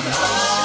know.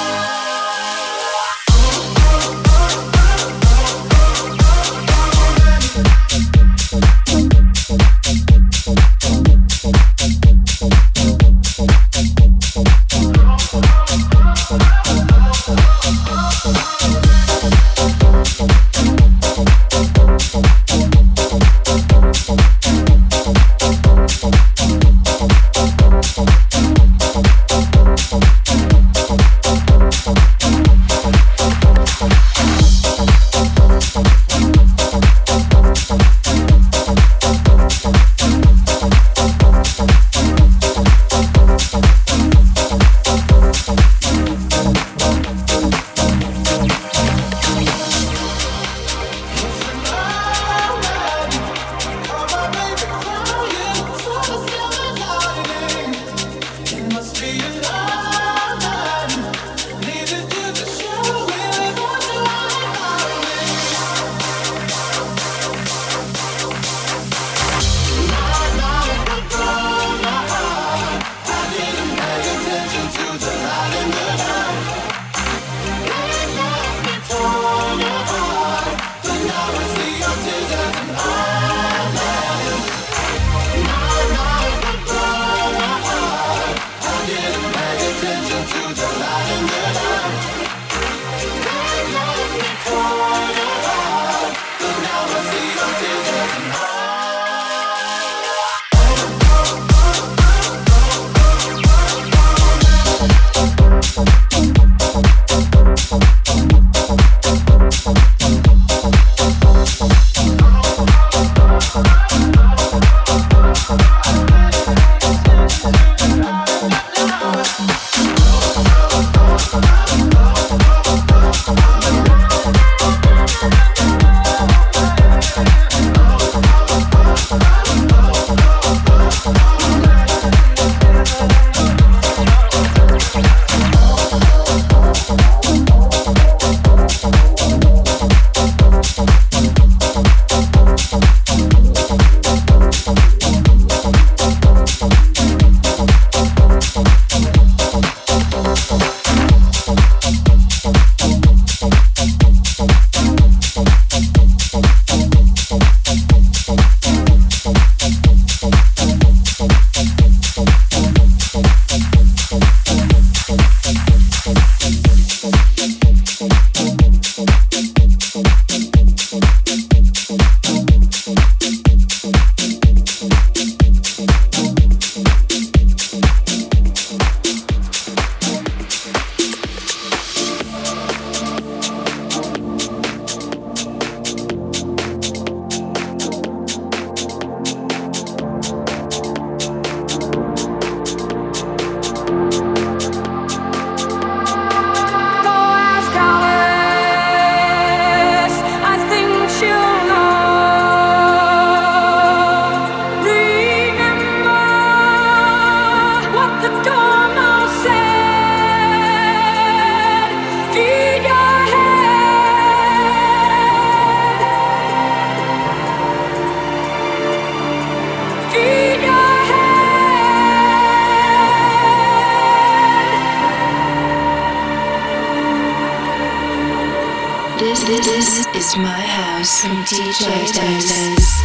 This This is my house from DJ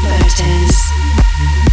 Bartez.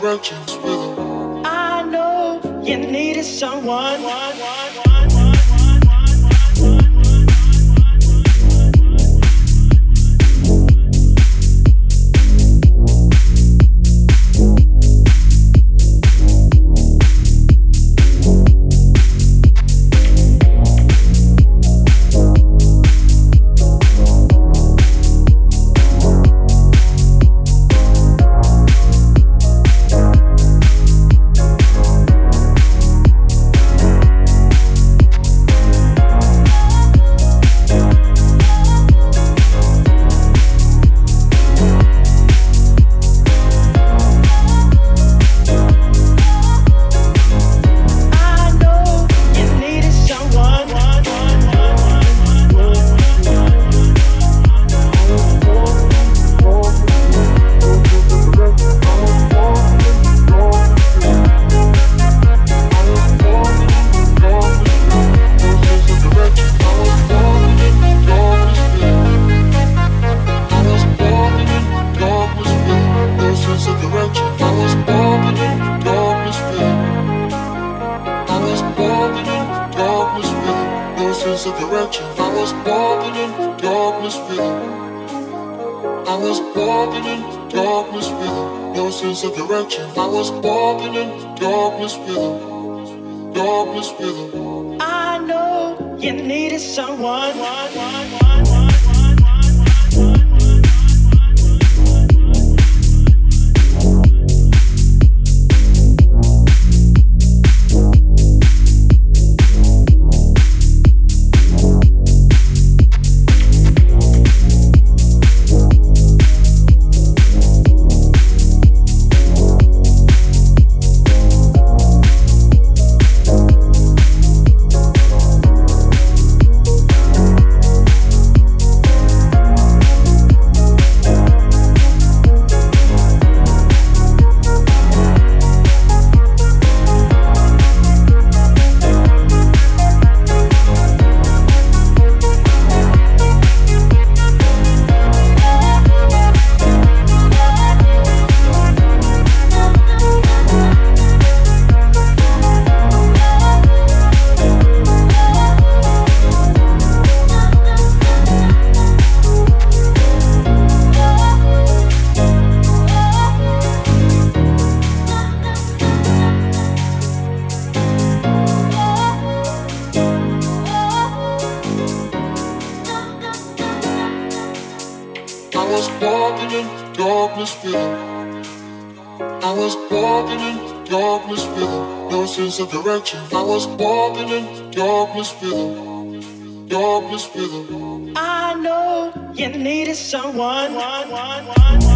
roach. Direction. I was walking in darkness with him. Darkness with him. I know you needed someone. One, one, one,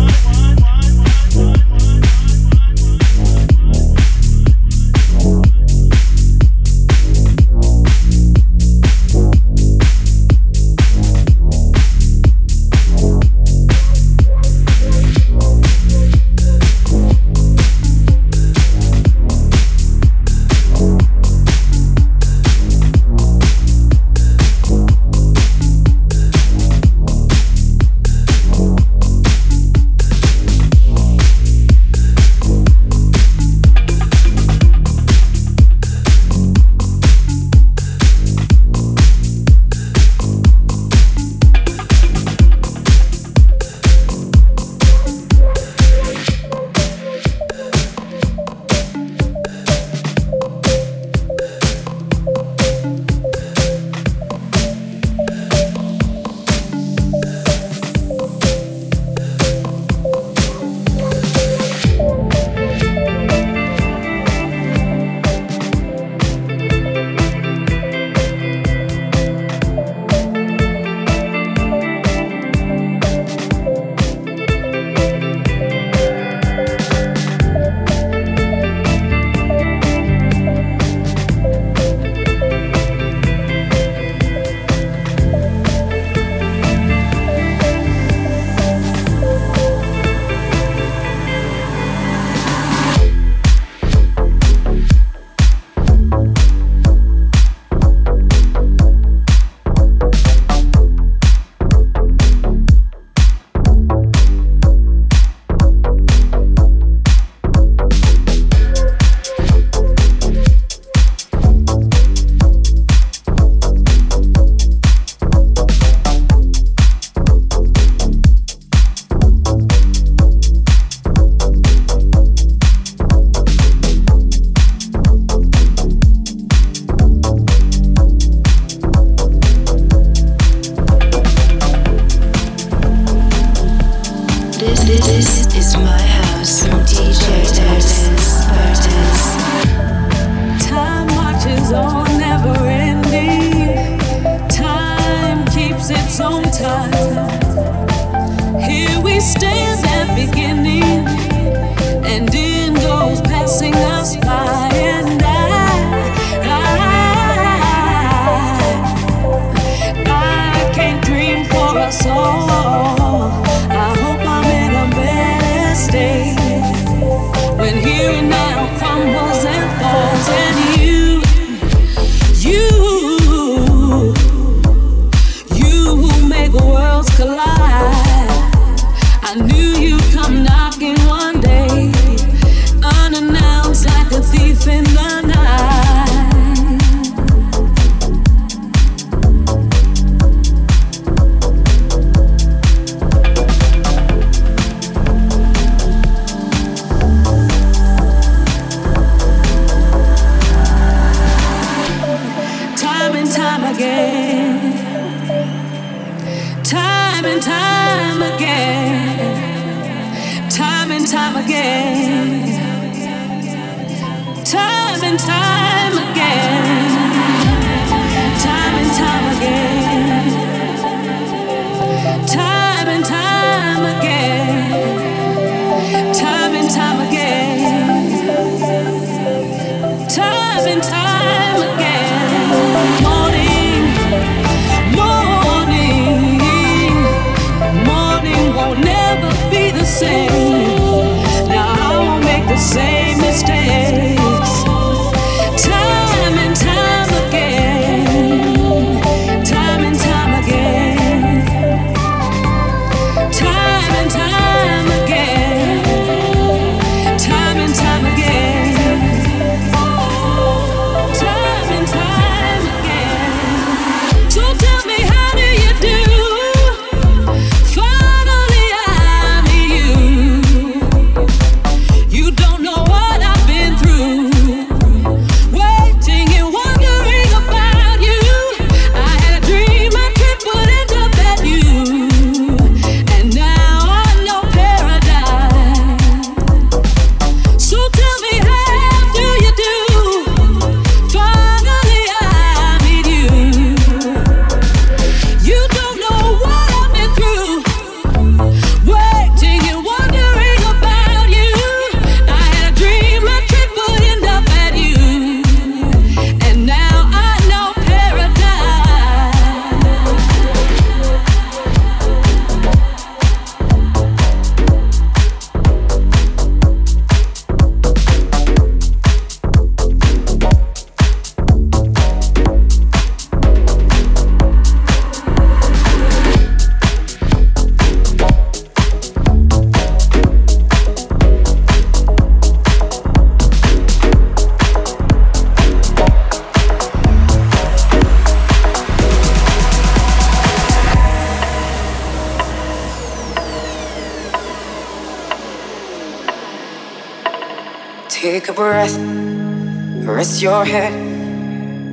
your head,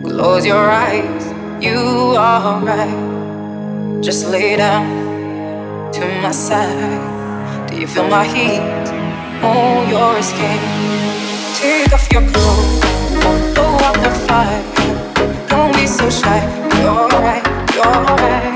close your eyes. You are right. Just lay down to my side. Do you feel my heat on your skin? Take off your clothes, blow out the fire. Don't be so shy. You're right, you're right.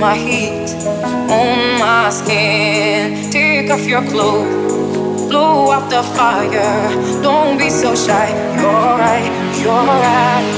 My heat on my skin. Take off your clothes, blow out the fire. Don't be so shy. You're right, you're right.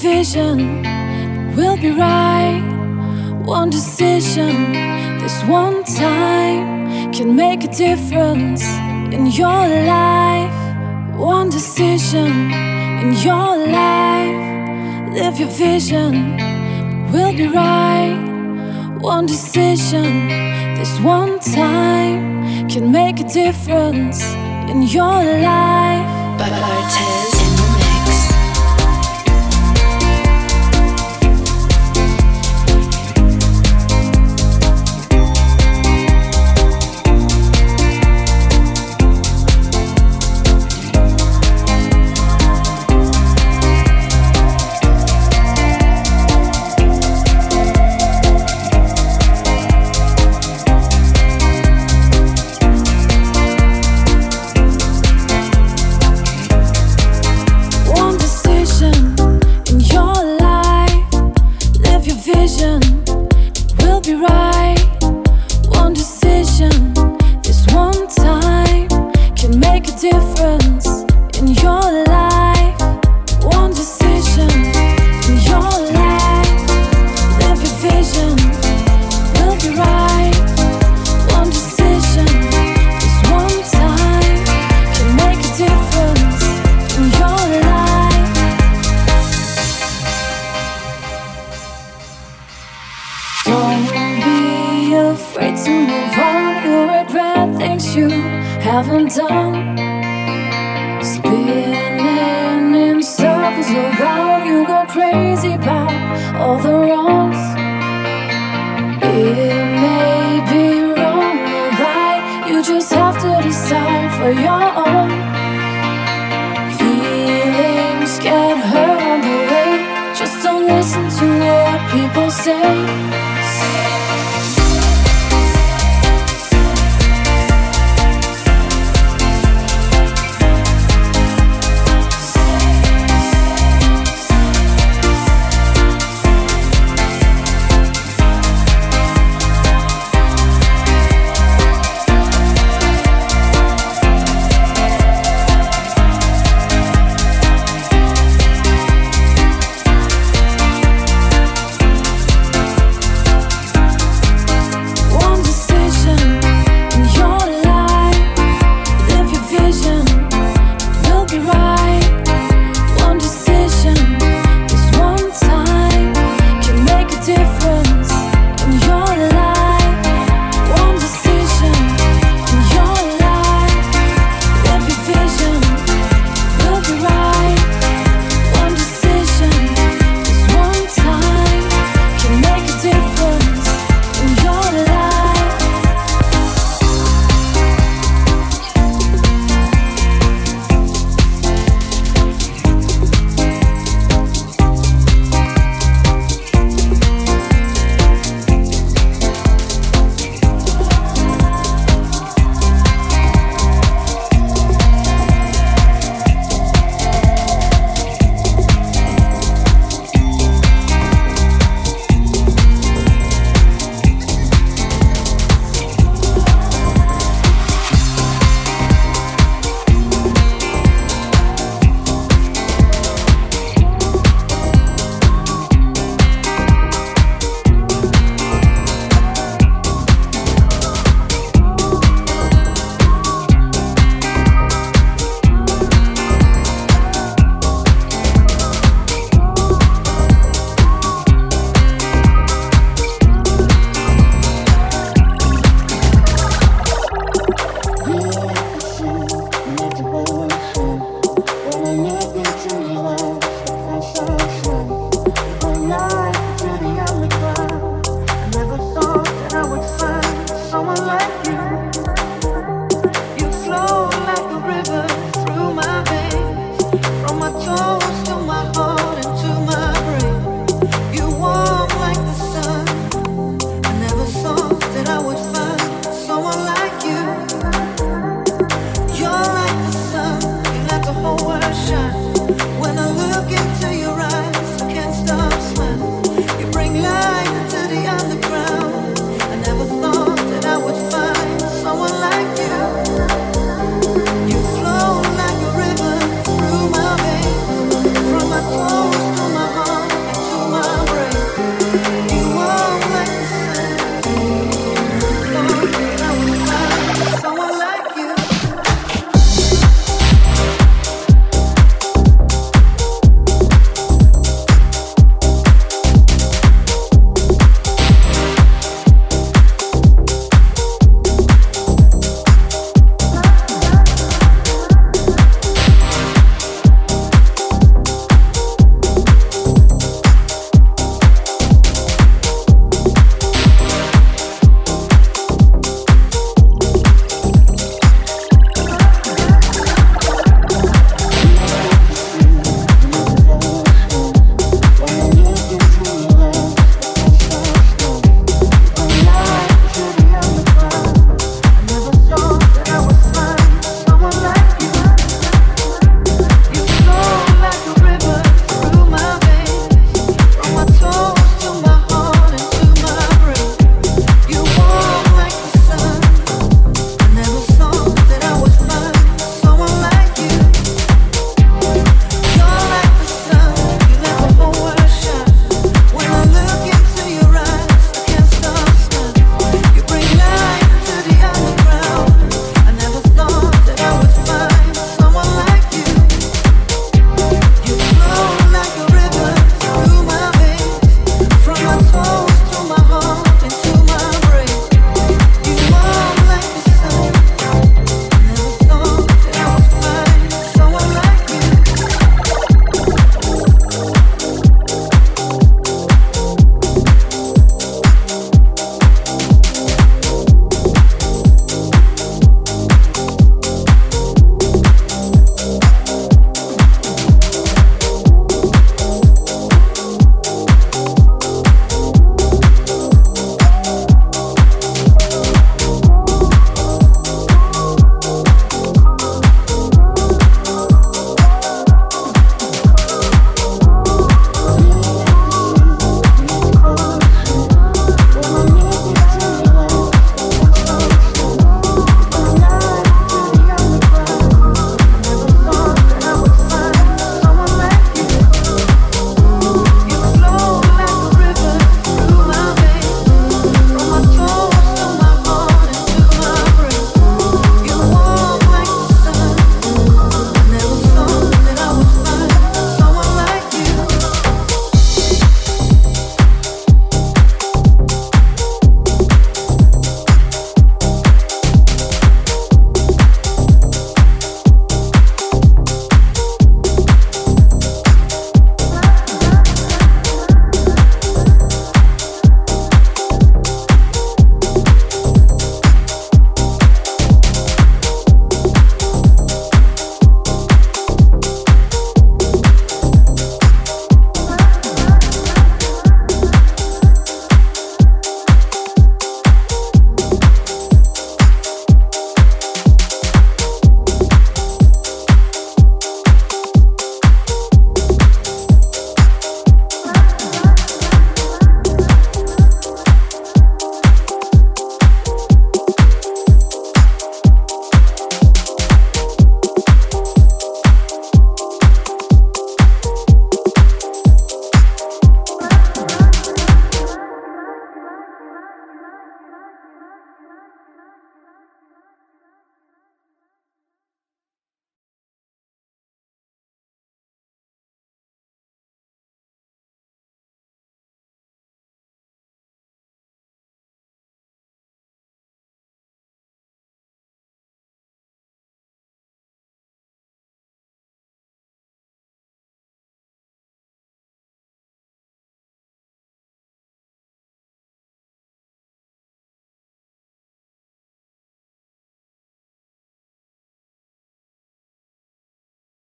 vision will be right. One decision, this one time, can make a difference in your life. One decision in your life, live your vision, will be right. One decision, this one time, can make a difference in your life. But all the